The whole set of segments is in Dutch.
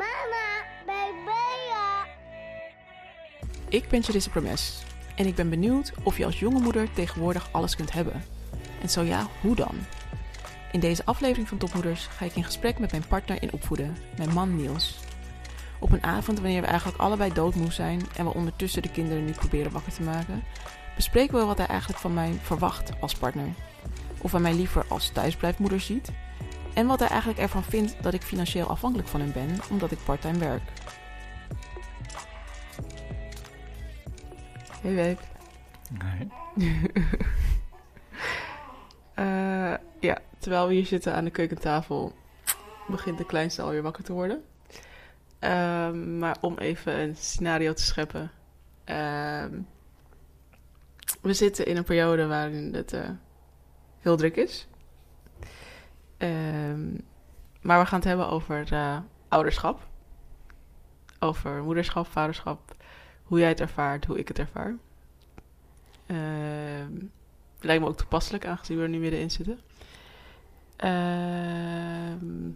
Mama, bij. Ik ben Charisse Promes en ik ben benieuwd of je als jonge moeder tegenwoordig alles kunt hebben. En zo ja, hoe dan? In deze aflevering van Topmoeders ga ik in gesprek met mijn partner in opvoeden, mijn man Niels. Op een avond wanneer we eigenlijk allebei doodmoe zijn en we ondertussen de kinderen niet proberen wakker te maken, bespreken we wat hij eigenlijk van mij verwacht als partner. Of hij mij liever als thuisblijfmoeder ziet en wat hij eigenlijk ervan vindt dat ik financieel afhankelijk van hem ben omdat ik parttime werk. Hey babe. Nee. Eh, ja, terwijl we hier zitten aan de keukentafel, begint de kleinste alweer wakker te worden. Ehm, maar om even een scenario te scheppen. Ehm, we zitten in een periode waarin het eh, heel druk is. Ehm, maar we gaan het hebben over eh, ouderschap. Over moederschap, vaderschap. Hoe jij het ervaart, hoe ik het ervaar. Ehm lijkt me ook toepasselijk, aangezien we er nu middenin zitten. Ehm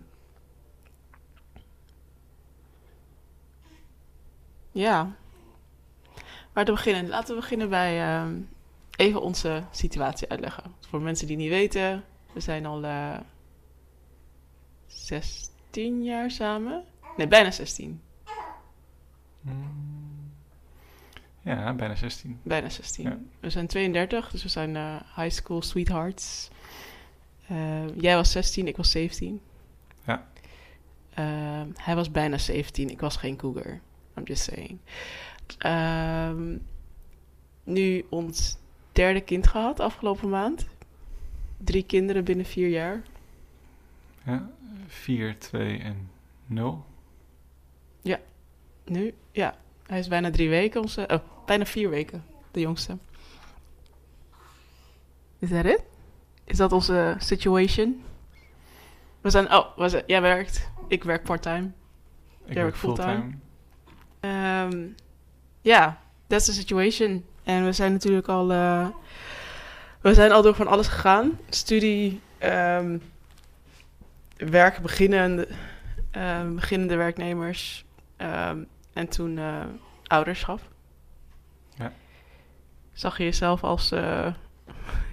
ja. Waar te beginnen? Laten we beginnen bij even onze situatie uitleggen. Voor mensen die niet weten, we zijn al eh 16 jaar samen. Nee, bijna 16. Mm. Ja, bijna 16. Bijna 16. Ja. We zijn 32, dus we zijn eh, high school sweethearts. Eh, jij was 16, ik was 17. Ja. Ehm, hij was bijna 17, ik was geen cougar. I'm just saying. Ehm, nu ons derde kind gehad afgelopen maand. Drie kinderen binnen vier jaar. Ja, 4, 2 en 0. Nu, ja. Hij is bijna drie weken, onze, oh, bijna vier weken, de jongste. Is dat het? Is dat onze situation? We zijn, oh, we zijn, jij werkt, ik werk part-time. Ik werkt werk fulltime. Ehm, Ja, that's the situation. En we zijn natuurlijk al, eh, we zijn al door van alles gegaan. Studie, ehm, werk, beginnende, ehm, beginnende werknemers. ehm, en toen eh, ouderschap. Ja. Zag je jezelf als eh,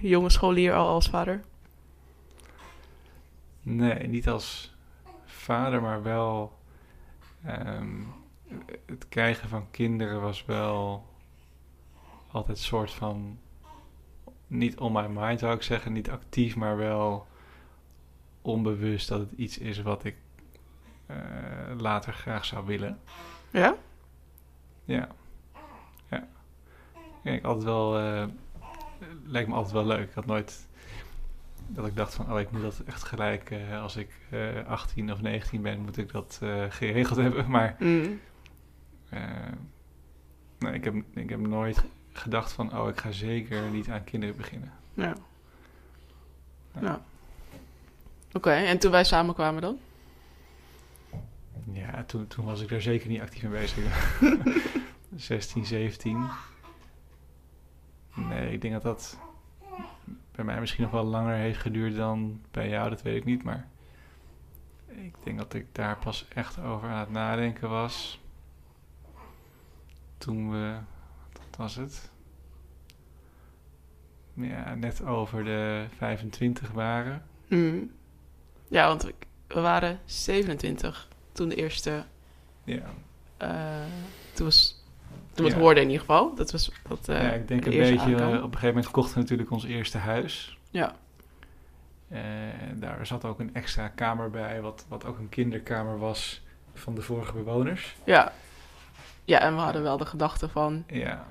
jonge scholier al als vader? Nee, niet als vader, maar wel. ehm, het krijgen van kinderen was wel altijd een soort van. Niet on my mind zou ik zeggen, niet actief, maar wel onbewust dat het iets is wat ik eh, later graag zou willen. Ja? Ja. Ja. Ik altijd wel. eh, lijkt me altijd wel leuk. Ik had nooit dat ik dacht van, oh, ik moet dat echt gelijk eh, als ik eh 18 of 19 ben, moet ik dat geregeld hebben. Maar Mm. nee, ik, heb, ik heb nooit gedacht van, oh, ik ga zeker niet aan kinderen beginnen. Ja. Ja. ja. Oké, en toen wij samenkwamen dan? Ja, toen, toen was ik daar zeker niet actief mee bezig. 16, 17. Nee, ik denk dat dat bij mij misschien nog wel langer heeft geduurd dan bij jou, dat weet ik niet. Maar ik denk dat ik daar pas echt over aan het nadenken was. Toen we, wat was het? Ja, net over de 25 waren. Mm. Ja, want we waren 27 toen de eerste... Ja, eh, toen was... Toen we het Ja. hoorden in ieder geval. Dat was wat eh, ja ik denk de een beetje. op een gegeven moment kochten we natuurlijk ons eerste huis. Ja. En daar zat ook een extra kamer bij, wat, wat ook een kinderkamer was van de vorige bewoners. Ja. Ja, en we hadden wel de gedachte van... Ja,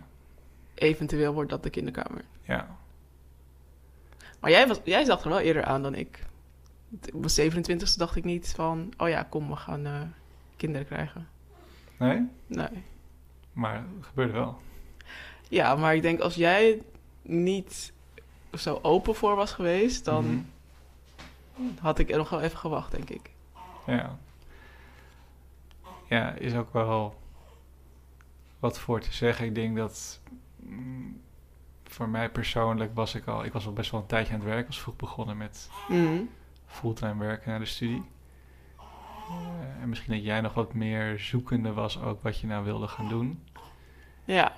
eventueel wordt dat de kinderkamer. ja. Maar jij, was, jij zag er wel eerder aan dan ik. Op mijn 27e dacht ik niet van... Oh ja, kom, we gaan eh, kinderen krijgen. Nee, Nee. maar het gebeurde wel. Ja, maar ik denk als jij niet zo open voor was geweest... dan Mhm. had ik er nog wel even gewacht, denk ik. Ja. Ja, is ook wel wat voor te zeggen. Ik denk dat mm, voor mij persoonlijk was ik al... Ik was al best wel een tijdje aan het werk. Was vroeg begonnen met Mhm. Fulltime werken na de studie. en misschien dat jij nog wat meer zoekende was ook wat je nou wilde gaan doen. Ja,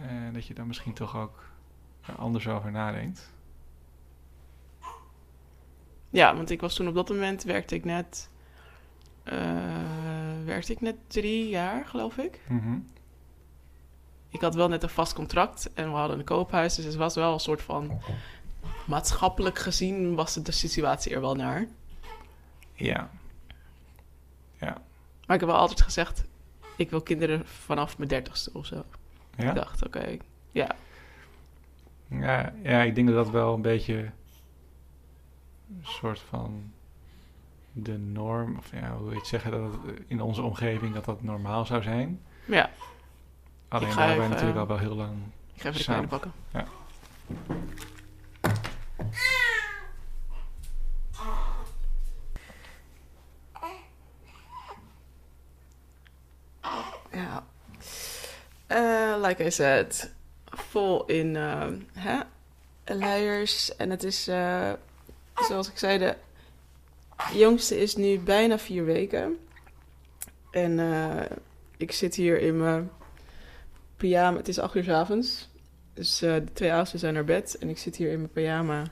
En dat je dan misschien toch ook er anders over nadenkt. ja, want ik was toen op dat moment, werkte ik net, eh, werkte ik net drie jaar, geloof ik. Mhm. Ik had wel net een vast contract en we hadden een koophuis, dus het was wel een soort van, maatschappelijk gezien was de situatie er wel naar. Ja. Maar ik heb wel altijd gezegd, ik wil kinderen vanaf mijn dertigste of zo. Ja? Ik dacht, oké, ja. Ja, ja, ik denk dat dat wel een beetje een soort van de norm, of ja, hoe wil je het zeggen, dat het in onze omgeving dat dat normaal zou zijn. Ja, Alleen hebben wij natuurlijk eh, al wel heel lang. ik ga even de kleine pakken. Ja. Ja. Eh, like I said, vol in luiers. En het is, eh, zoals ik zei, de jongste is nu bijna vier weken. En eh, ik zit hier in mijn pyjama. Het is acht uur 's avonds. Dus de twee oudsten zijn naar bed. En ik zit hier in mijn pyjama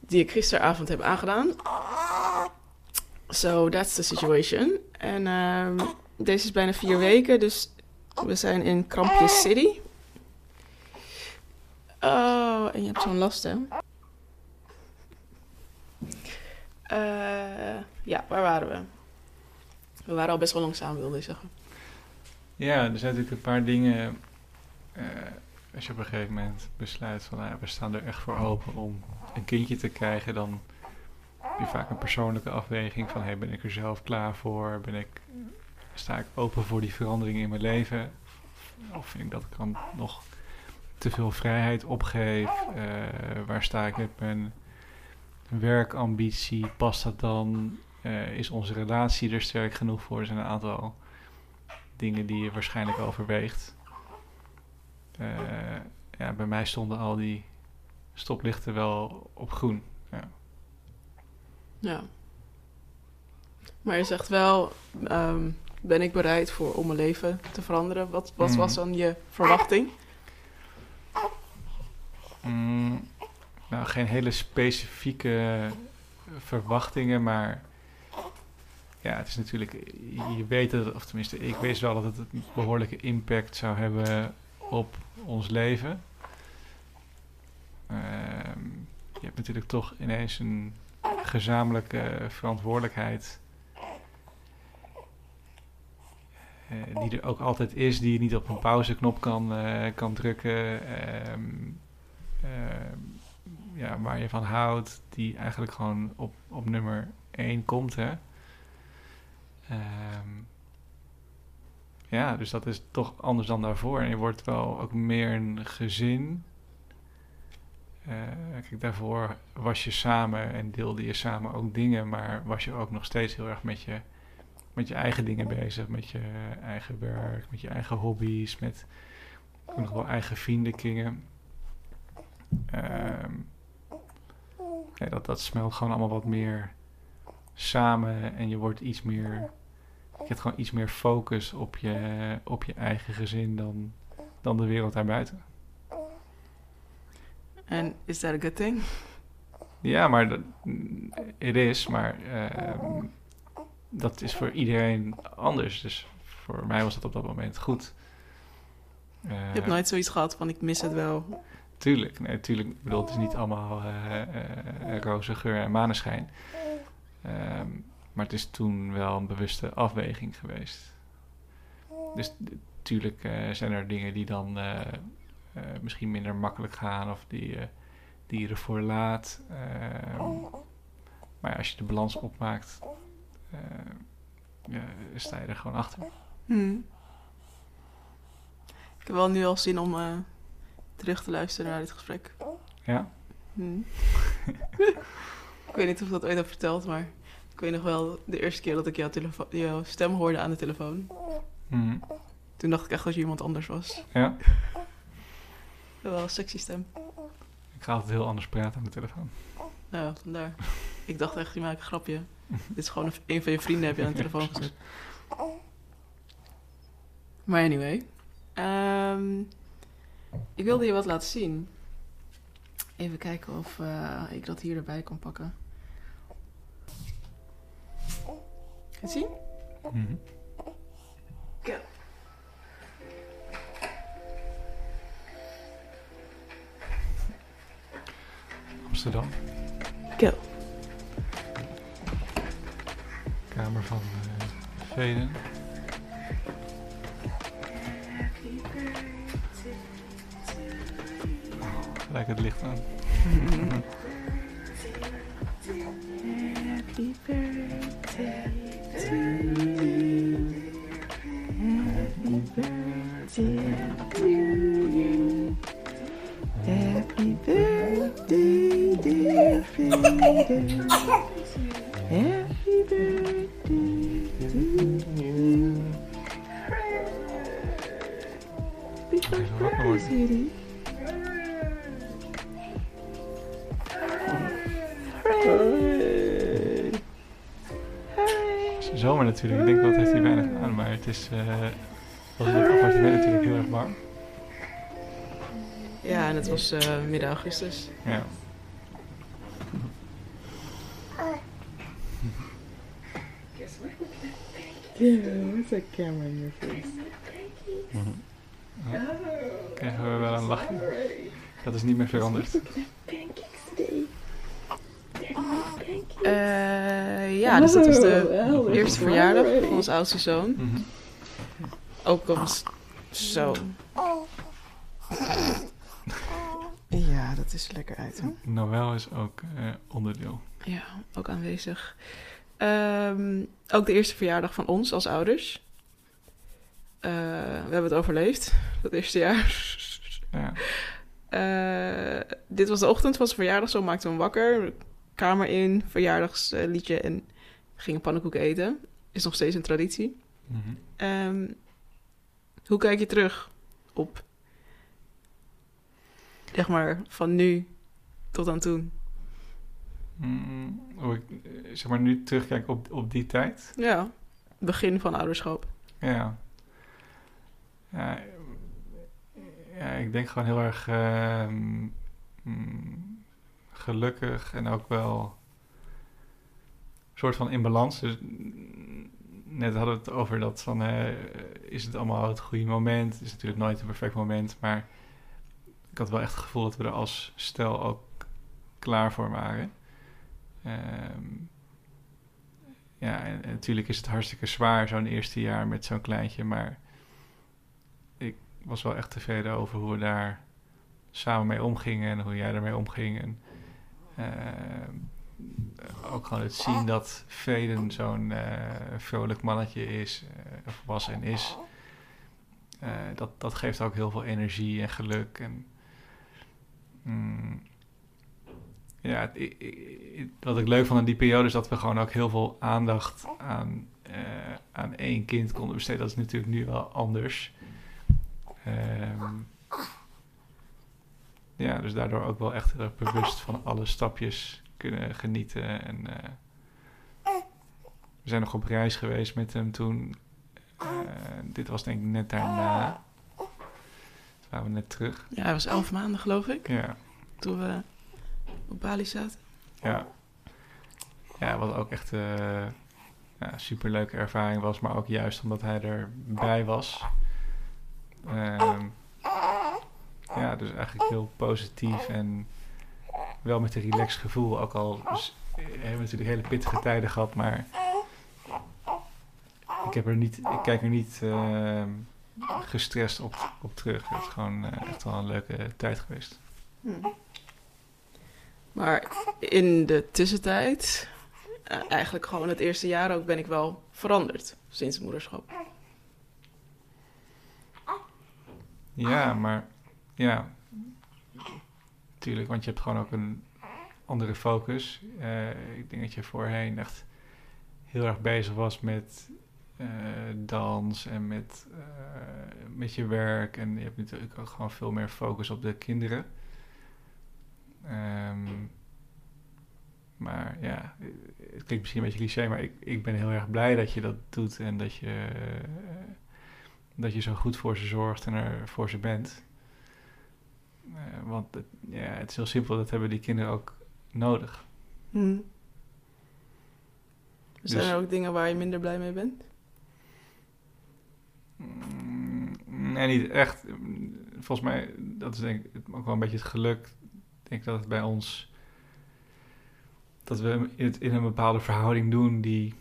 die ik gisteravond heb aangedaan. So that's the situation. En ehm, deze is bijna vier weken, dus we zijn in Krampje City. Oh, en je hebt zo'n last, hè? Eh, ja, waar waren we? We waren al best wel langzaam, wilde ik zeggen. Ja, er zijn natuurlijk een paar dingen. eh, als je op een gegeven moment besluit van nou we staan er echt voor open om een kindje te krijgen, dan heb je vaak een persoonlijke afweging van hey, ben ik er zelf klaar voor? Ben ik, sta ik open voor die verandering in mijn leven? Of vind ik dat ik dan nog te veel vrijheid opgeef? Eh, waar sta ik met mijn werkambitie? Past dat dan? Eh, is onze relatie er sterk genoeg voor? Er zijn een aantal dingen die je waarschijnlijk overweegt. Eh, ja, bij mij stonden al die stoplichten wel op groen. Ja. Ja. Maar je zegt wel, ehm, ben ik bereid voor om mijn leven te veranderen? Wat, wat Mhm. was dan je verwachting? Mm, nou, geen hele specifieke verwachtingen, maar ja, het is natuurlijk, je weet het, of tenminste, ik wist wel dat het een behoorlijke impact zou hebben op ons leven. Ehm, je hebt natuurlijk toch ineens een gezamenlijke verantwoordelijkheid. eh, die er ook altijd is, die je niet op een pauzeknop kan, eh, kan drukken. Ehm, ehm, ja, waar je van houdt, die eigenlijk gewoon op, op nummer 1 komt. Hè? Ehm, ja, dus dat is toch anders dan daarvoor. En je wordt wel ook meer een gezin. Eh, kijk, daarvoor was je samen en deelde je samen ook dingen, maar was je ook nog steeds heel erg met je, met je eigen dingen bezig, met je eigen werk, met je eigen hobby's, met nog wel eigen vriendenkringen. Ehm ja, dat, dat smelt gewoon allemaal wat meer samen en je wordt iets meer, je hebt gewoon iets meer focus op je, op je eigen gezin dan, dan de wereld daarbuiten. En is that a good thing? Ja, maar dat, mm, het is, maar ehm, dat is voor iedereen anders. Dus voor mij was dat op dat moment goed. Je hebt nooit zoiets gehad van ik mis het wel. Tuurlijk, nee, tuurlijk. Ik bedoel, het is niet allemaal eh, eh, roze geur en maneschijn. Ehm, maar het is toen wel een bewuste afweging geweest. Dus natuurlijk zijn er dingen die dan eh, eh, misschien minder makkelijk gaan of die, eh, die je ervoor laat. Ehm, maar als je de balans opmaakt, eh, ja, sta je er gewoon achter. Hmm. Ik heb wel nu al zin om eh, terug te luisteren naar dit gesprek. Ja? Hmm. ik weet niet of ik dat ooit heb verteld, maar ik weet nog wel de eerste keer dat ik jouw, stem hoorde aan de telefoon. Mhm. Toen dacht ik echt dat je iemand anders was. Ja? Wel een sexy stem. Ik ga altijd heel anders praten aan de telefoon. Nou, vandaar. Ik dacht echt, je maakt een grapje. Dit is gewoon een, een van je vrienden heb je aan de telefoon gezet. Maar anyway. ehm, ik wilde je wat laten zien. Even kijken of eh, ik dat hier erbij kan pakken. Kan je het zien? Mhm. Amsterdam, Go. Kamer van eh Veden. Gelijk het licht aan. Happy birthday to you. Happy birthday to you. Happy birthday, dear Fader. Is eh was in het appartement natuurlijk heel erg warm. Ja, en het was eh, midden augustus. Ja. Yeah, what's a camera in your face? Mhm. Ja. Krijgen we wel een lachje. Dat is niet meer veranderd. Eh, ja, dus dat was de eerste verjaardag van onze oudste zoon. Mhm. Ook ons zoon. Ja, dat is lekker uit. Hè? Noël is ook eh, onderdeel. Ja, ook aanwezig. Ehm, ook de eerste verjaardag van ons als ouders. Eh, we hebben het overleefd, dat eerste jaar. Ja. Eh, dit was de ochtend van zijn verjaardag, zo maakten we hem wakker. Kamer in, verjaardagsliedje en gingen pannenkoeken eten. Is nog steeds een traditie. Mhm. Ehm, hoe kijk je terug op, zeg maar, van nu tot aan toen? Mm, hoe ik zeg maar nu terugkijk op, op die tijd. Ja, begin van ouderschap. Ja. Ja, ja ik denk gewoon heel erg ehm, mm, gelukkig en ook wel een soort van in balans. Dus mm, net hadden we het over dat van eh, is het allemaal het goede moment? Het is natuurlijk nooit een perfect moment, maar ik had wel echt het gevoel dat we er als stel ook klaar voor waren. Ehm, ja, en, natuurlijk is het hartstikke zwaar zo'n eerste jaar met zo'n kleintje, maar ik was wel echt tevreden over hoe we daar samen mee omgingen en hoe jij ermee omging. En ehm, ook gewoon het zien dat Veden zo'n eh, vrolijk mannetje is, eh, of was en is. eh, dat, dat geeft ook heel veel energie en geluk. En, mm, ja, het- i- i- i- wat ik leuk vond aan die periode is dat we gewoon ook heel veel aandacht aan, eh, aan één kind konden besteden. Dat is natuurlijk nu wel anders. Ehm, ja, dus daardoor ook wel echt heel erg bewust van alle stapjes kunnen genieten. En eh, we zijn nog op reis geweest met hem toen. Eh, dit was denk ik net daarna. Toen waren we net terug. Ja, hij was elf maanden, geloof ik, Ja. toen we op Bali zaten. Ja. Ja, wat ook echt eh ja, superleuke ervaring was, maar ook juist omdat hij erbij was. Ehm, ja, dus eigenlijk heel positief en wel met een relaxed gevoel. Ook al eh, hebben we natuurlijk hele pittige tijden gehad, maar ik, heb er niet, ik kijk er niet ehm, gestrest op, op terug. Het is gewoon eh, echt wel een leuke tijd geweest. Hm. Maar in de tussentijd, eh, eigenlijk gewoon het eerste jaar ook, ben ik wel veranderd sinds moederschap. Ja, maar ja, tuurlijk, want je hebt gewoon ook een andere focus. Eh, ik denk dat je voorheen echt heel erg bezig was met eh, dans en met, eh, met je werk. En je hebt natuurlijk ook gewoon veel meer focus op de kinderen. Ehm, maar ja, het klinkt misschien een beetje cliché, maar ik, ik ben heel erg blij dat je dat doet en dat je, dat je zo goed voor ze zorgt en er voor ze bent. Eh, want het, ja, het is heel simpel, dat hebben die kinderen ook nodig. Hm. Zijn Dus- er ook dingen waar je minder blij mee bent? Mm, Nee, niet echt. Volgens mij, dat is denk ik ook wel een beetje het geluk. Ik denk dat het bij ons... Dat we het in een bepaalde verhouding doen die,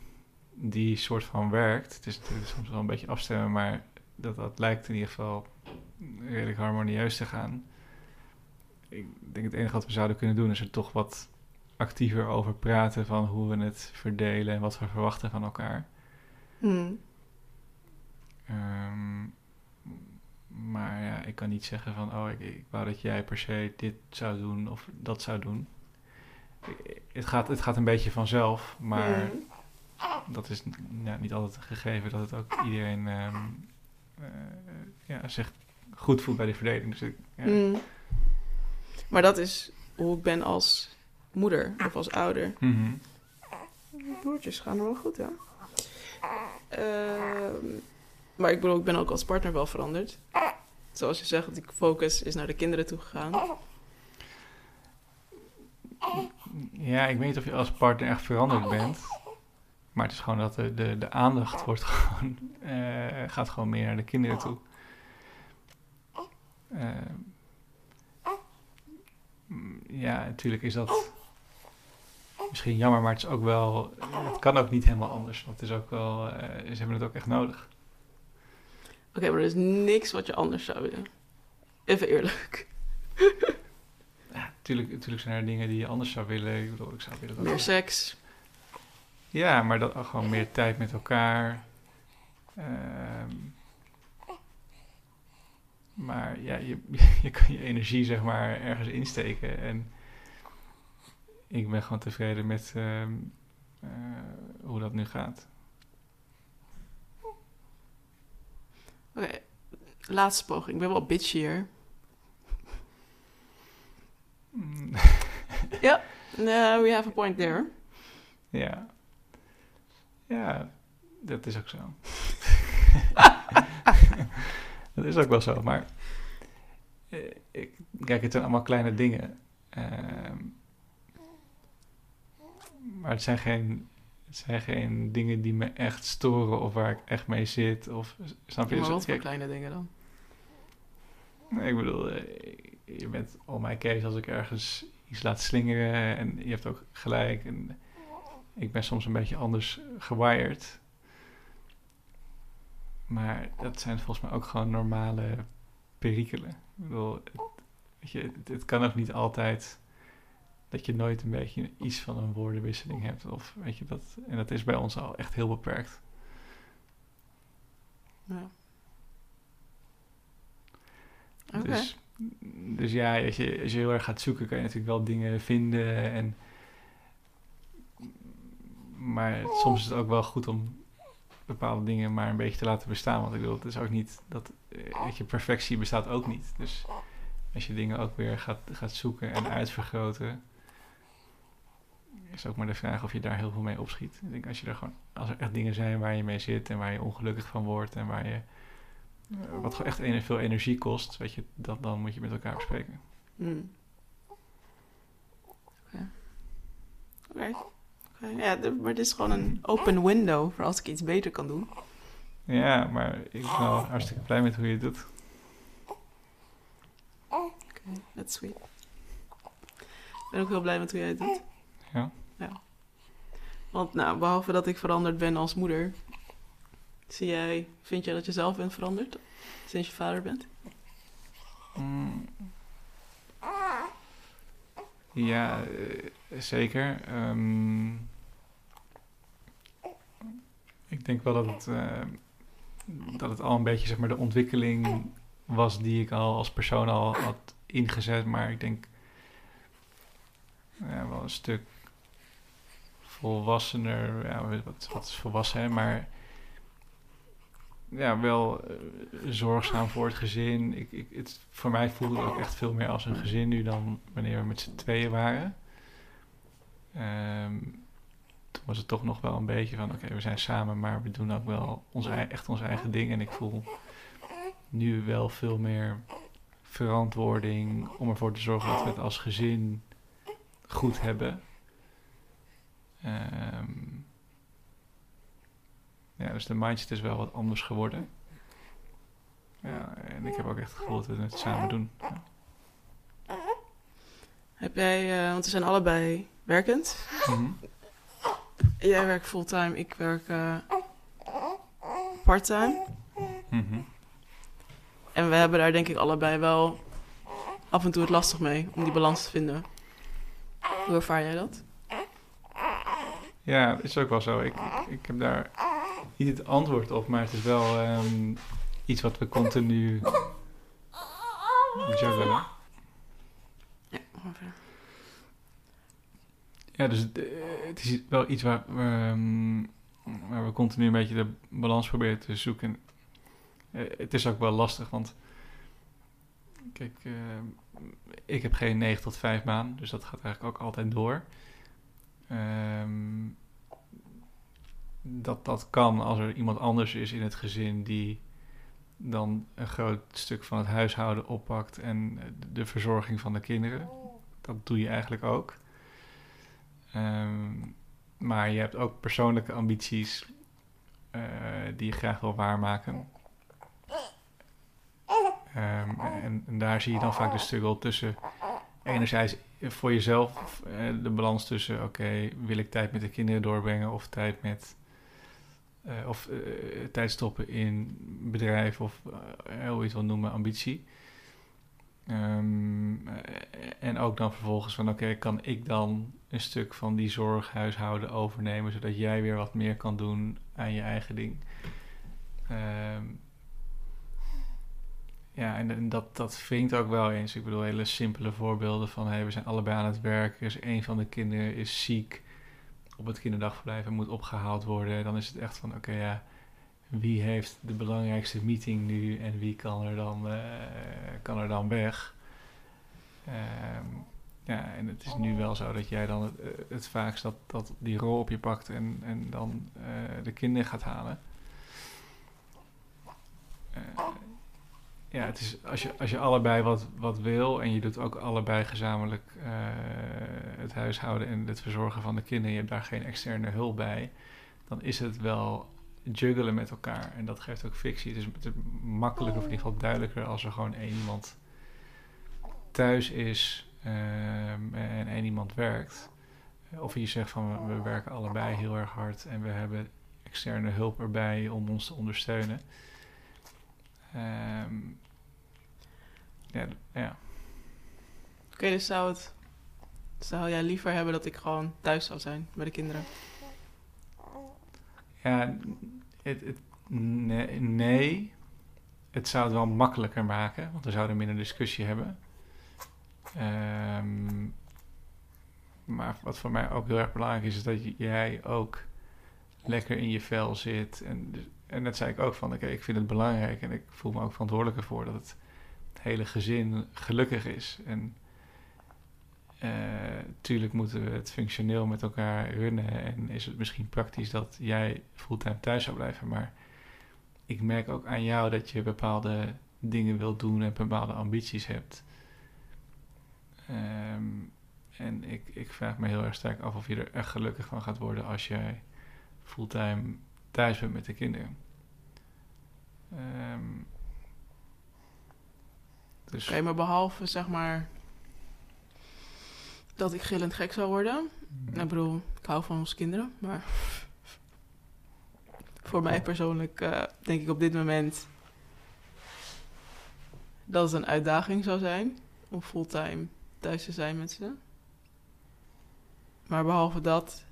die soort van werkt. Het is natuurlijk soms wel een beetje afstemmen, maar dat, dat lijkt in ieder geval redelijk harmonieus te gaan. Ik denk het enige wat we zouden kunnen doen is er toch wat actiever over praten van hoe we het verdelen en wat we verwachten van elkaar. Hm. Ehm, maar ja, ik kan niet zeggen van, oh, ik, ik wou dat jij per se dit zou doen of dat zou doen. Ik- Het gaat, het gaat een beetje vanzelf, maar Hm. dat is niet altijd een gegeven dat het ook iedereen ehm, eh, ja, zich goed voelt bij de verdeling. Dus ik, ja. Hm. Maar dat is hoe ik ben als moeder of als ouder. Mhm. Broertjes gaan er wel goed, ja. Ehm, maar ik bedoel, ik ben ook als partner wel veranderd. Zoals je zegt, die focus is naar de kinderen toe gegaan. Ja, ik weet niet of je als partner echt veranderd bent. Maar het is gewoon dat de, de, de aandacht wordt gewoon, eh, gaat gewoon meer naar de kinderen toe. Mm, ja, natuurlijk is dat misschien jammer, maar het is ook wel. Het kan ook niet helemaal anders. Want het is ook wel. eh, ze hebben het ook echt nodig. Oké, maar er is niks wat je anders zou willen. Even eerlijk. Ja, natuurlijk, natuurlijk zijn er dingen die je anders zou willen. Ik bedoel, ik zou willen dat. Meer seks. Ja, maar dat, gewoon meer tijd met elkaar. Ehm, maar ja, je, je kan je energie zeg maar ergens insteken. En ik ben gewoon tevreden met ehm, eh, hoe dat nu gaat. Oké, laatste poging. Ik ben wel bitchy hier. Mm, No, we have a point there. ja. Ja, dat is ook zo. dat is ook wel zo, maar eh, ik, kijk, het zijn allemaal kleine dingen. Ehm, maar het zijn, geen, het zijn geen dingen die me echt storen of waar ik echt mee zit. Of, snap je? maar Dus, wat voor kijk, kleine dingen dan? Nee, ik bedoel, eh, je bent al mijn case als ik ergens iets laat slingeren en je hebt ook gelijk. En ik ben soms een beetje anders gewired. Maar dat zijn volgens mij ook gewoon normale perikelen. Ik bedoel, het, weet je, het, het kan ook niet altijd dat je nooit een beetje iets van een woordenwisseling hebt. Of weet je dat, en dat is bij ons al echt heel beperkt. Ja. Dus, dus ja, als je, als je heel erg gaat zoeken, kan je natuurlijk wel dingen vinden. En, maar soms is het ook wel goed om bepaalde dingen maar een beetje te laten bestaan. Want ik bedoel, het is ook niet dat eh, weet je, perfectie bestaat ook niet. Dus als je dingen ook weer gaat, gaat zoeken en uitvergroten, is ook maar de vraag of je daar heel veel mee opschiet. Ik denk als je er gewoon, als er echt dingen zijn waar je mee zit en waar je ongelukkig van wordt en waar je eh, wat gewoon echt veel energie kost, weet je, dat, dan moet je met elkaar bespreken. Hmm. Oké. Oké. Oké, Ja, maar dit is gewoon een open window voor als ik iets beter kan doen. Ja, maar ik ben wel hartstikke blij met hoe je het doet. Oké, that's sweet. Ik ben ook heel blij met hoe jij het doet. Ja. Ja. Want nou, behalve dat ik veranderd ben als moeder, zie jij, vind jij dat je zelf bent veranderd sinds je vader bent? Mm. Ja, eh, zeker. Ehm, ik denk wel dat het, eh, dat het al een beetje zeg maar, de ontwikkeling was die ik al als persoon al had ingezet. Maar ik denk ja, wel een stuk volwassener. Ja, wat, wat is volwassen, maar ja, wel eh, zorgzaam voor het gezin. Ik, ik, het, voor mij voelde het ook echt veel meer als een gezin nu dan wanneer we met z'n tweeën waren. ehm, toen was het toch nog wel een beetje van, oké, we zijn samen, maar we doen ook wel onze, echt ons eigen ding. En ik voel nu wel veel meer verantwoording om ervoor te zorgen dat we het als gezin goed hebben. Ja, dus de mindset is wel wat anders geworden. Ja, en ik heb ook echt het gevoel dat we het samen doen. Ja. Heb jij, eh, want we zijn allebei werkend. Mhm. Jij werkt fulltime, ik werk eh, parttime. Mhm. En we hebben daar denk ik allebei wel af en toe het lastig mee om die balans te vinden. Hoe ervaar jij dat? Ja, is ook wel zo. Ik, ik, ik heb daar niet het antwoord op, maar het is wel ehm, iets wat we continu juggelen. Ja, ongeveer. Ja, dus het, eh, het is wel iets waar, ehm, waar we continu een beetje de balans proberen te zoeken. Eh, het is ook wel lastig, want kijk, eh, ik heb geen 9 tot 5 baan, dus dat gaat eigenlijk ook altijd door. Ehm, dat dat kan als er iemand anders is in het gezin die dan een groot stuk van het huishouden oppakt en de verzorging van de kinderen. Dat doe je eigenlijk ook. Ehm, maar je hebt ook persoonlijke ambities eh, die je graag wil waarmaken. Ehm, en, daar zie je dan vaak de struggle tussen enerzijds voor jezelf eh, de balans tussen oké, wil ik tijd met de kinderen doorbrengen of tijd met eh, of eh, tijd stoppen in bedrijf of eh, hoe je het wil noemen, ambitie. Ehm, eh, en ook dan vervolgens van oké, kan ik dan een stuk van die zorg, huishouden overnemen, zodat jij weer wat meer kan doen aan je eigen ding. Ehm, ja, en, en dat, dat wringt ook wel eens. Ik bedoel, hele simpele voorbeelden van hey, we zijn allebei aan het werk. Dus een van de kinderen is ziek op het kinderdagverblijf en moet opgehaald worden. Dan is het echt van oké, ja, wie heeft de belangrijkste meeting nu en wie kan er dan, eh, kan er dan weg? Ehm, ja, en het is nu wel zo dat jij dan het, eh, het vaakst dat, dat die rol op je pakt en, en dan eh, de kinderen gaat halen. Ja, het is, als, je, als je allebei wat, wat wil en je doet ook allebei gezamenlijk eh, het huishouden en het verzorgen van de kinderen, je hebt daar geen externe hulp bij, dan is het wel juggelen met elkaar. En dat geeft ook fictie. Het is, het is makkelijker, of in ieder geval duidelijker, als er gewoon één iemand thuis is ehm, en één iemand werkt. Of je zegt van we, we werken allebei heel erg hard en we hebben externe hulp erbij om ons te ondersteunen. Ehm, ja, ja. Oké, dus zou, het, zou jij liever hebben dat ik gewoon thuis zou zijn bij de kinderen? Ja, het, het, nee, nee, het zou het wel makkelijker maken, want we zouden minder discussie hebben. Ehm, maar wat voor mij ook heel erg belangrijk is, is dat jij ook lekker in je vel zit. En, en net zei ik ook van, oké, ik vind het belangrijk en ik voel me ook verantwoordelijk ervoor dat het hele gezin gelukkig is. En tuurlijk moeten we het functioneel met elkaar runnen en is het misschien praktisch dat jij fulltime thuis zou blijven, maar ik merk ook aan jou dat je bepaalde dingen wilt doen en bepaalde ambities hebt. Ehm, en ik, ik vraag me heel erg sterk af of je er echt gelukkig van gaat worden als jij fulltime thuis bent met de kinderen. Dus Oké, maar behalve zeg maar dat ik gillend gek zou worden. Nou, Ik bedoel, ik hou van onze kinderen, maar voor mij persoonlijk eh, denk ik op dit moment dat het een uitdaging zou zijn om fulltime thuis te zijn met ze. Maar behalve dat,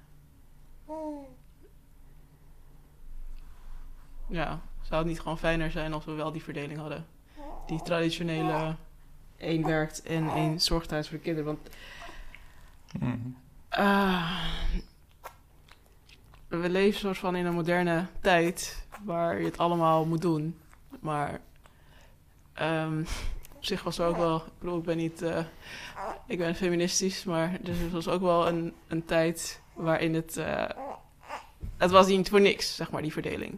ja, zou het niet gewoon fijner zijn als we wel die verdeling hadden. Die traditionele één werkt en één zorgt thuis voor de kinderen. Want. Ah, we leven soort van in een moderne tijd waar je het allemaal moet doen. Maar ehm, op zich was er ook wel... Ik bedoel, ik ben niet... eh, ik ben feministisch, maar dus er was ook wel een, een tijd waarin het... eh, het was niet voor niks, zeg maar, die verdeling.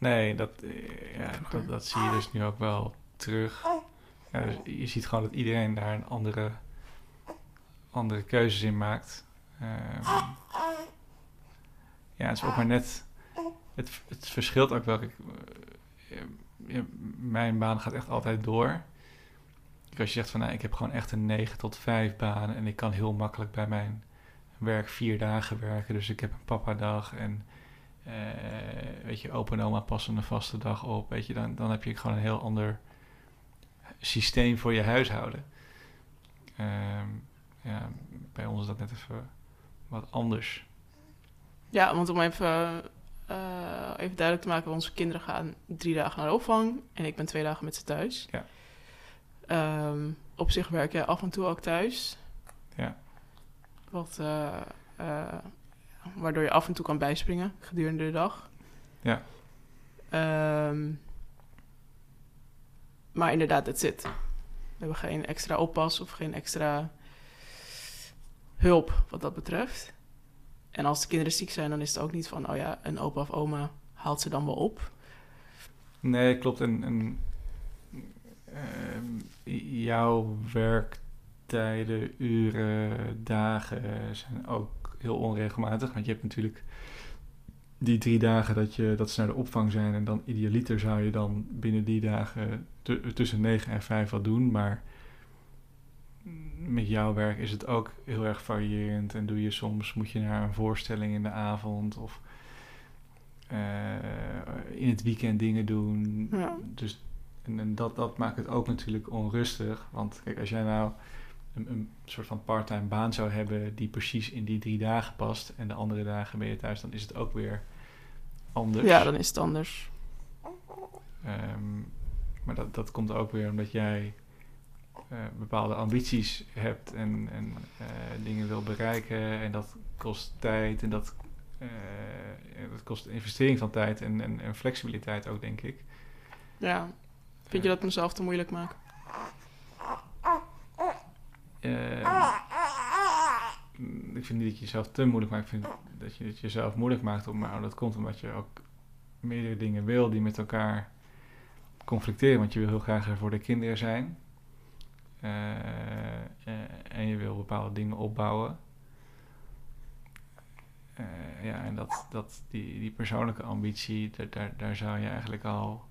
Nee, dat, eh, ja, dat, dat zie je dus nu ook wel terug. Ja, dus je ziet gewoon dat iedereen daar een andere, andere keuzes in maakt. Ehm, ja, het is ook maar net... Het, het verschilt ook wel. Kijk, eh, ja, mijn baan gaat echt altijd door. Als je zegt van, nou, ik heb gewoon echt een 9 tot 5 baan... en ik kan heel makkelijk bij mijn werk vier dagen werken. Dus ik heb een papa-dag en... eh, weet je, opa en oma passen een vaste dag op. Weet je, dan, dan heb je gewoon een heel ander systeem voor je huishouden. Ehm, ja, bij ons is dat net even wat anders. Ja, want om even, eh, even duidelijk te maken... onze kinderen gaan drie dagen naar de opvang... en ik ben twee dagen met ze thuis. Ja. Ehm, op zich werk jij af en toe ook thuis. Ja. Wat, eh, waardoor je af en toe kan bijspringen gedurende de dag. Ja. Ehm, maar inderdaad, dat zit. We hebben geen extra oppas of geen extra hulp wat dat betreft. En als de kinderen ziek zijn, dan is het ook niet van... oh ja, een opa of oma haalt ze dan wel op. Nee, klopt. En, en ehm, jouw werktijden, uren, dagen zijn ook heel onregelmatig. Want je hebt natuurlijk die drie dagen dat, je, dat ze naar de opvang zijn. En dan idealiter zou je dan binnen die dagen tu- tussen 9 en 5 wat doen. Maar met jouw werk is het ook heel erg variërend. En doe je soms, moet je naar een voorstelling in de avond of eh, in het weekend dingen doen. Ja. Dus en, en dat, dat maakt het ook natuurlijk onrustig. Want kijk, als jij nou een, een soort van parttime baan zou hebben die precies in die drie dagen past en de andere dagen ben je thuis, dan is het ook weer anders. Ja, dan is het anders. Ehm, maar dat, dat komt ook weer omdat jij eh, bepaalde ambities hebt en, en eh, dingen wil bereiken. En dat kost tijd en dat, eh, dat kost investering van tijd en, en, en flexibiliteit ook, denk ik. Ja. Vind je dat mezelf te moeilijk maak? Eh, ik vind niet dat je jezelf te moeilijk maakt. Ik vind dat je het jezelf moeilijk maakt. Op, maar dat komt omdat je ook meerdere dingen wil die met elkaar conflicteren. Want je wil heel graag er voor de kinderen zijn. Eh, eh, en je wil bepaalde dingen opbouwen. Ja, en dat, dat, die, die persoonlijke ambitie, daar, daar, daar zou je eigenlijk al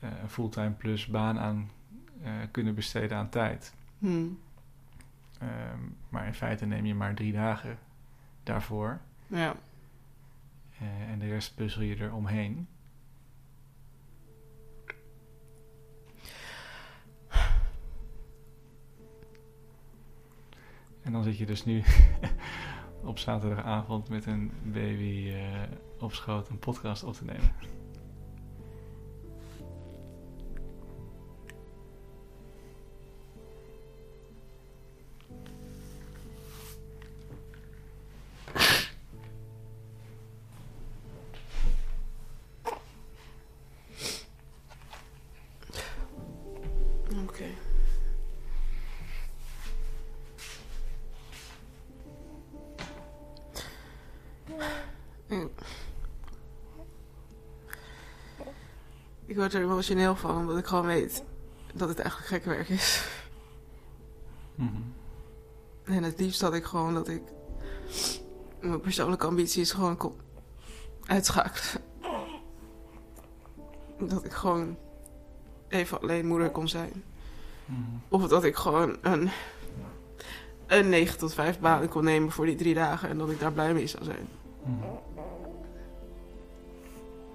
een fulltime plus baan aan kunnen besteden aan tijd. Hmm. Ehm, maar in feite neem je maar drie dagen daarvoor. Ja. eh, en de rest puzzel je er omheen. En dan zit je dus nu op zaterdagavond met een baby eh, op schoot een podcast op te nemen. Word er emotioneel van, omdat ik gewoon weet dat het eigenlijk gek werk is. Mhm. En het liefst had ik gewoon dat ik... Mijn persoonlijke ambitie is gewoon kon uitschakelen. Dat ik gewoon even alleen moeder kon zijn. Mhm. Of dat ik gewoon een, een 9 tot 5 baan kon nemen voor die drie dagen en dat ik daar blij mee zou zijn. Mhm.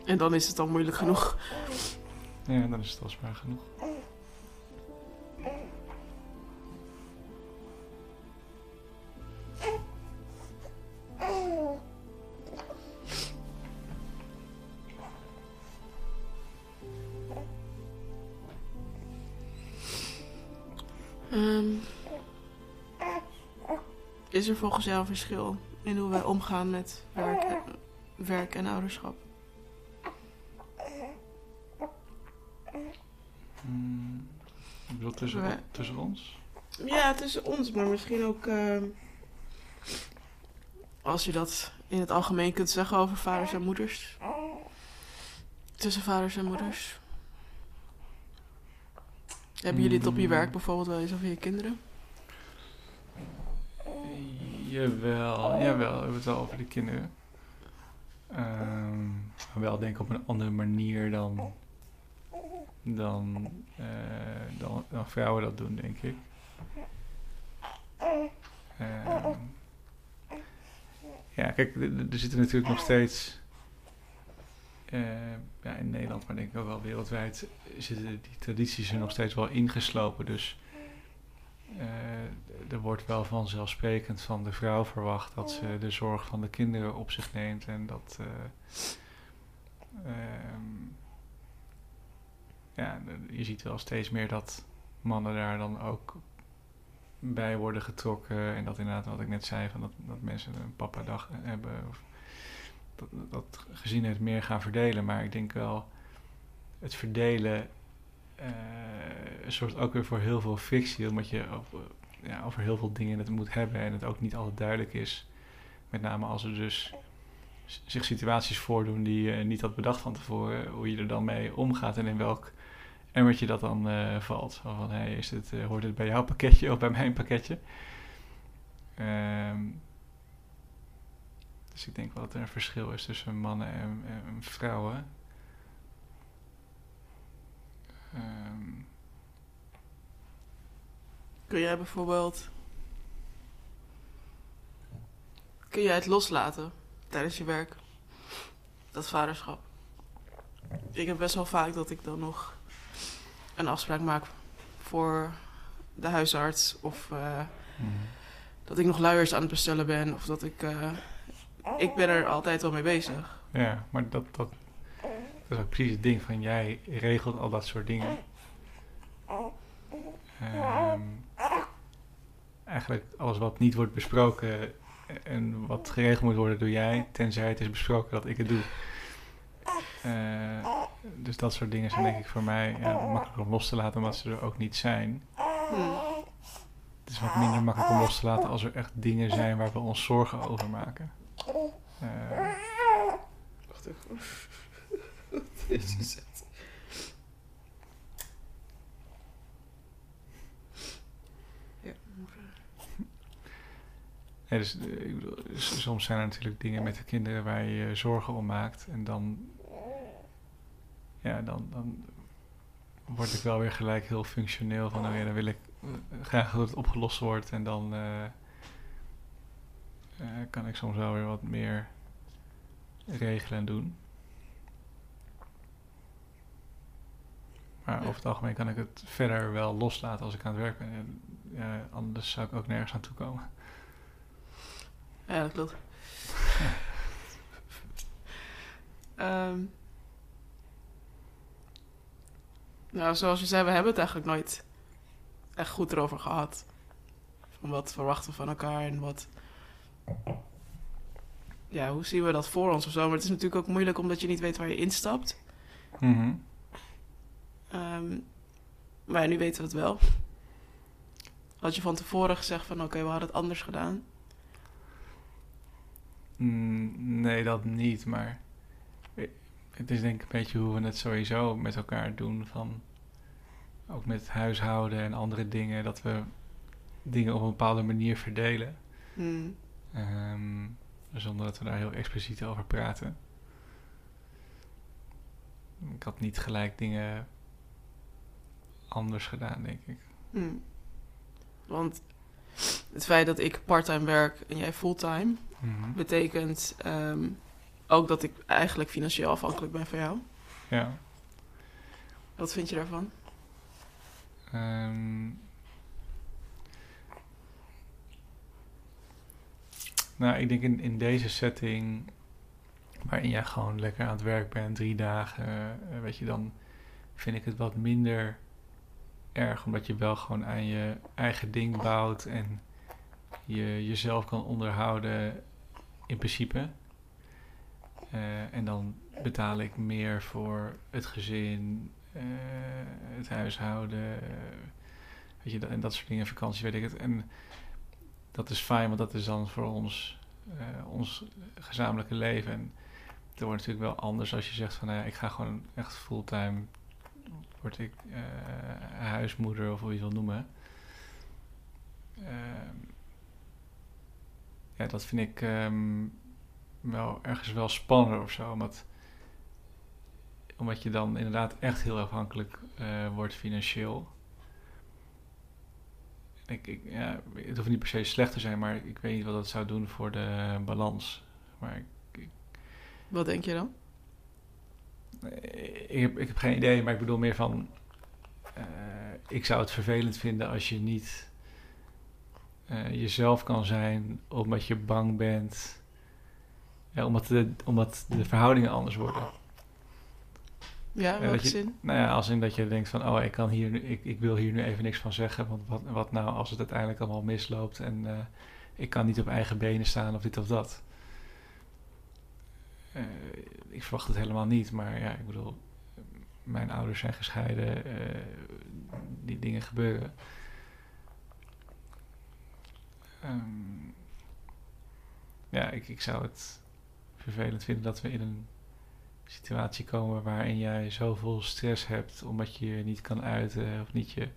En dan is het al moeilijk genoeg. Ja, dan is het al zwaar genoeg. Ehm, is er volgens jou een verschil in hoe wij omgaan met werk werk en ouderschap? Hmm, ik bedoel, tussen, tussen ons? Ja, tussen ons, maar misschien ook ehm, als je dat in het algemeen kunt zeggen over vaders en moeders. Tussen vaders en moeders. Hebben jullie het op je Mm. werk bijvoorbeeld wel eens over je kinderen? Jawel, jawel, we hebben het wel over de kinderen. Ehm, wel denk ik op een andere manier dan, dan, eh, dan, dan vrouwen dat doen, denk ik. Ehm, ja, kijk, er- zitten natuurlijk nog steeds, eh, ja, in Nederland, maar denk ik ook wel wereldwijd, zitten die tradities er nog steeds wel ingeslopen. Dus eh, er wordt wel vanzelfsprekend van de vrouw verwacht dat ze de zorg van de kinderen op zich neemt en dat. eh, ehm, ja, je ziet wel steeds meer dat mannen daar dan ook bij worden getrokken. En dat inderdaad, wat ik net zei, van dat, dat mensen een papa-dag hebben. Of dat, dat gezinnen het meer gaan verdelen. Maar ik denk wel, het verdelen eh zorgt ook weer voor heel veel frictie. Omdat je over, ja, over heel veel dingen het moet hebben. En het ook niet altijd duidelijk is. Met name als er dus zich situaties voordoen die je niet had bedacht van tevoren. Hoe je er dan mee omgaat en in welk emmertje dat dan eh, valt. Van, hey, is het, eh, hoort het bij jouw pakketje of bij mijn pakketje? Ehm, dus ik denk wel dat er een verschil is tussen mannen en, en vrouwen. Ehm, Kun jij bijvoorbeeld. Kun jij het loslaten tijdens je werk? Dat vaderschap. Ik heb best wel vaak dat ik dan nog een afspraak maak voor de huisarts. Of eh, mhm. dat ik nog luiers aan het bestellen ben. Of dat ik. eh, ik ben er altijd wel mee bezig. Ja, maar dat, dat, dat is ook precies het ding van jij regelt al dat soort dingen. Ehm, eigenlijk alles wat niet wordt besproken en wat geregeld moet worden, doe jij, tenzij het is besproken dat ik het doe. Eh, dus dat soort dingen zijn denk ik voor mij ja, makkelijk om los te laten, omdat ze er ook niet zijn. Hmm. Het is wat minder makkelijk om los te laten als er echt dingen zijn waar we ons zorgen over maken. Eh, Wacht even. Wat is het? Ja. Ja, dus, eh, ik bedoel, soms zijn er natuurlijk dingen met de kinderen waar je je zorgen om maakt. En dan, ja, dan, dan word ik wel weer gelijk heel functioneel. Van, nou ja, dan wil ik eh, graag dat het opgelost wordt. En dan eh, eh, kan ik soms wel weer wat meer regelen en doen. Maar Ja. over het algemeen kan ik het verder wel loslaten als ik aan het werk ben. En, ja, anders zou ik ook nergens aan toe komen. Ja, dat klopt. Ehm, nou, zoals je zei, we hebben het eigenlijk nooit echt goed erover gehad. Van wat verwachten we van elkaar en wat... Ja, hoe zien we dat voor ons of zo? Maar het is natuurlijk ook moeilijk omdat je niet weet waar je instapt. Mhm. Ehm, maar ja, nu weten we het wel. Had je van tevoren gezegd van oké, we hadden het anders gedaan. Mm, nee, dat niet, maar het is denk ik een beetje hoe we het sowieso met elkaar doen. Van, ook met huishouden en andere dingen, dat we dingen op een bepaalde manier verdelen. Hmm. ehm, zonder dat we daar heel expliciet over praten. Ik had niet gelijk dingen anders gedaan, denk ik. Hmm. Want het feit dat ik parttime werk en jij fulltime, Mhm. betekent ehm, ook dat ik eigenlijk financieel afhankelijk ben van jou. Ja. Wat vind je daarvan? Ehm, nou, ik denk in, in deze setting, waarin jij gewoon lekker aan het werk bent, drie dagen, eh, weet je, dan vind ik het wat minder erg, omdat je wel gewoon aan je eigen ding bouwt en je jezelf kan onderhouden in principe. Eh, en dan betaal ik meer voor het gezin, eh, het huishouden, eh, weet je, dat- en dat soort dingen, vakantie, weet ik het. En dat is fijn, want dat is dan voor ons, ons gezamenlijke leven. En het wordt natuurlijk wel anders als je zegt van, nou ja, ik ga gewoon echt fulltime, word ik huismoeder of hoe je het wil noemen. Ehm, ja, dat vind ik ehm, wel ergens wel spannender of zo. Omdat, omdat je dan inderdaad echt heel afhankelijk eh, wordt financieel. Ik, ik, ja, het hoeft niet per se slecht te zijn, maar ik weet niet wat dat zou doen voor de balans. Maar ik, Wat denk je dan? ik, heb, ik heb geen idee, maar ik bedoel meer van... eh, ik zou het vervelend vinden als je niet eh, jezelf kan zijn omdat je bang bent. Ja, omdat, de, omdat de verhoudingen anders worden. Ja, in welke je- zin? Nou ja, als in dat je denkt van, oh, ik, kan hier, ik, ik wil hier nu even niks van zeggen. Want wat, wat nou als het uiteindelijk allemaal misloopt en eh, ik kan niet op eigen benen staan of dit of dat. Eh, ik verwacht het helemaal niet, maar ja, ik bedoel, mijn ouders zijn gescheiden, eh, die dingen gebeuren. Ehm, ja, ik, ik zou het vervelend vinden dat we in een situatie komen waarin jij zoveel stress hebt omdat je je niet kan uiten of niet je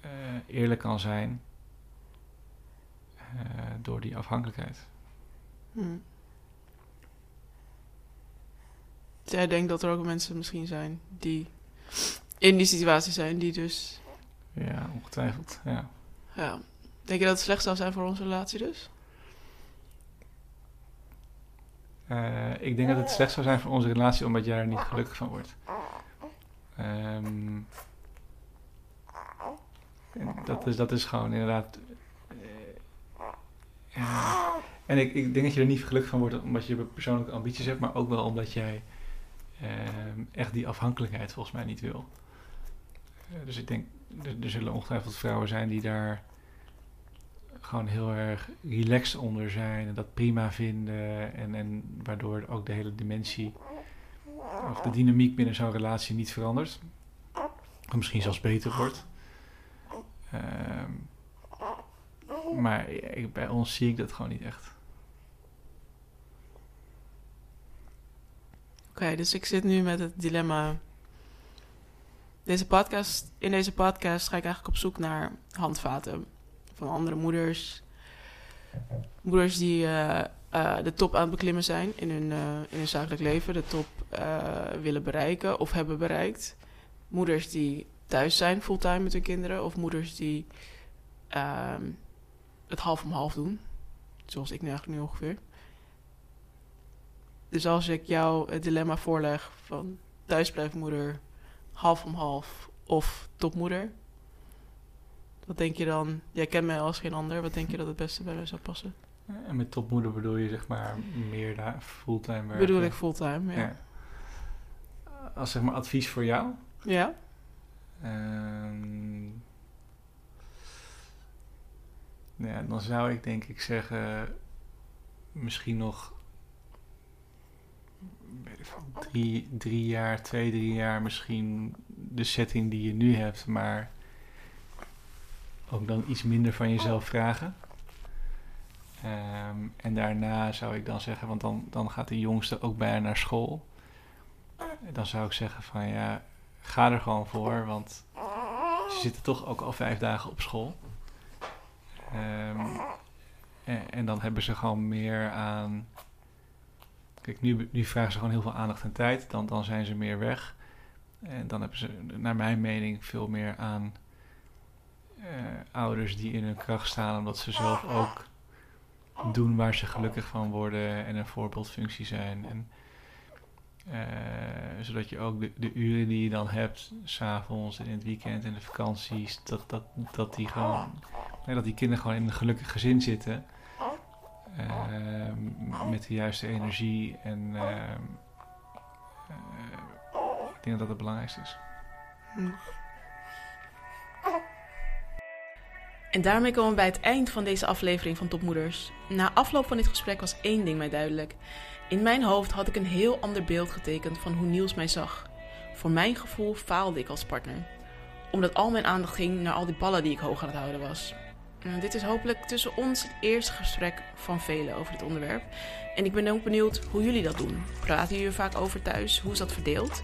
eh, eerlijk kan zijn eh, door die afhankelijkheid. Hm. Dus Jij denkt dat er ook mensen misschien zijn die in die situatie zijn, die dus... Ja, ongetwijfeld. Ja. Ja. Denk je dat het slecht zou zijn voor onze relatie dus? Eh, ik denk dat het slecht zou zijn voor onze relatie omdat jij er niet gelukkig van wordt. Ehm, dat, is, dat is gewoon inderdaad. eh, ja. En ik, ik denk dat je er niet gelukkig van wordt omdat je persoonlijke ambities hebt, maar ook wel omdat jij ehm, echt die afhankelijkheid volgens mij niet wil. Eh, dus ik denk, er zullen ongetwijfeld vrouwen zijn die daar gewoon heel erg relaxed onder zijn en dat prima vinden en, en waardoor ook de hele dimensie of de dynamiek binnen zo'n relatie niet verandert. Of misschien zelfs beter wordt. Ehm, maar bij ons zie ik dat gewoon niet echt. Oké, dus ik zit nu met het dilemma. Deze podcast, in deze podcast ga ik eigenlijk op zoek naar handvaten van andere moeders. Moeders die eh, eh, de top aan het beklimmen zijn in hun, eh, in hun zakelijk leven, de top willen bereiken of hebben bereikt. Moeders die thuis zijn fulltime met hun kinderen, of moeders die ehm, het half om half doen, zoals ik nu eigenlijk nu ongeveer. Dus als ik jou het dilemma voorleg van thuisblijfmoeder, half om half of topmoeder, wat denk je dan? Jij kent mij als geen ander. Wat denk je dat het beste bij mij zou passen? En met topmoeder bedoel je zeg maar meer daar fulltime werken? Bedoel ik fulltime, ja. Ja. Als zeg maar advies voor jou? Ja? Ehm, ja, dan zou ik denk ik zeggen, misschien nog drie, drie jaar, twee, drie jaar misschien de setting die je nu hebt, maar ook dan iets minder van jezelf vragen. Ehm, en daarna zou ik dan zeggen, want dan, dan gaat de jongste ook bijna naar school. Dan zou ik zeggen van ja, ga er gewoon voor, want ze zitten toch ook al vijf dagen op school. Ehm, en, en dan hebben ze gewoon meer aan. Kijk, nu, nu vragen ze gewoon heel veel aandacht en tijd. Dan, dan zijn ze meer weg. En dan hebben ze, naar mijn mening, veel meer aan ouders die in hun kracht staan. Omdat ze zelf ook doen waar ze gelukkig van worden. En een voorbeeldfunctie zijn. En, eh, zodat je ook de, uren die je dan hebt, s'avonds en in het weekend en de vakanties, dat, dat, dat die gewoon, dat die kinderen gewoon in een gelukkig gezin zitten. Ehm, met de juiste energie en eh, ik denk dat dat het belangrijkste is. En daarmee komen we bij het eind van deze aflevering van Topmoeders. Na afloop van dit gesprek was één ding mij duidelijk. In mijn hoofd had ik een heel ander beeld getekend van hoe Niels mij zag. Voor mijn gevoel faalde ik als partner. Omdat al mijn aandacht ging naar al die ballen die ik hoog aan het houden was. Nou, dit is hopelijk tussen ons het eerste gesprek van velen over dit onderwerp. En ik ben ook benieuwd hoe jullie dat doen. Praten jullie er vaak over thuis? Hoe is dat verdeeld?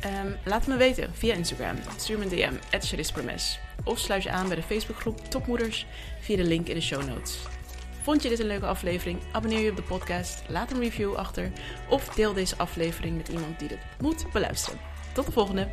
Ehm, laat me weten via Instagram. Stuur me een DM, @charispermes of sluit je aan bij de Facebookgroep Topmoeders via de link in de show notes. Vond je dit een leuke aflevering? Abonneer je op de podcast, laat een review achter of deel deze aflevering met iemand die dit moet beluisteren. Tot de volgende!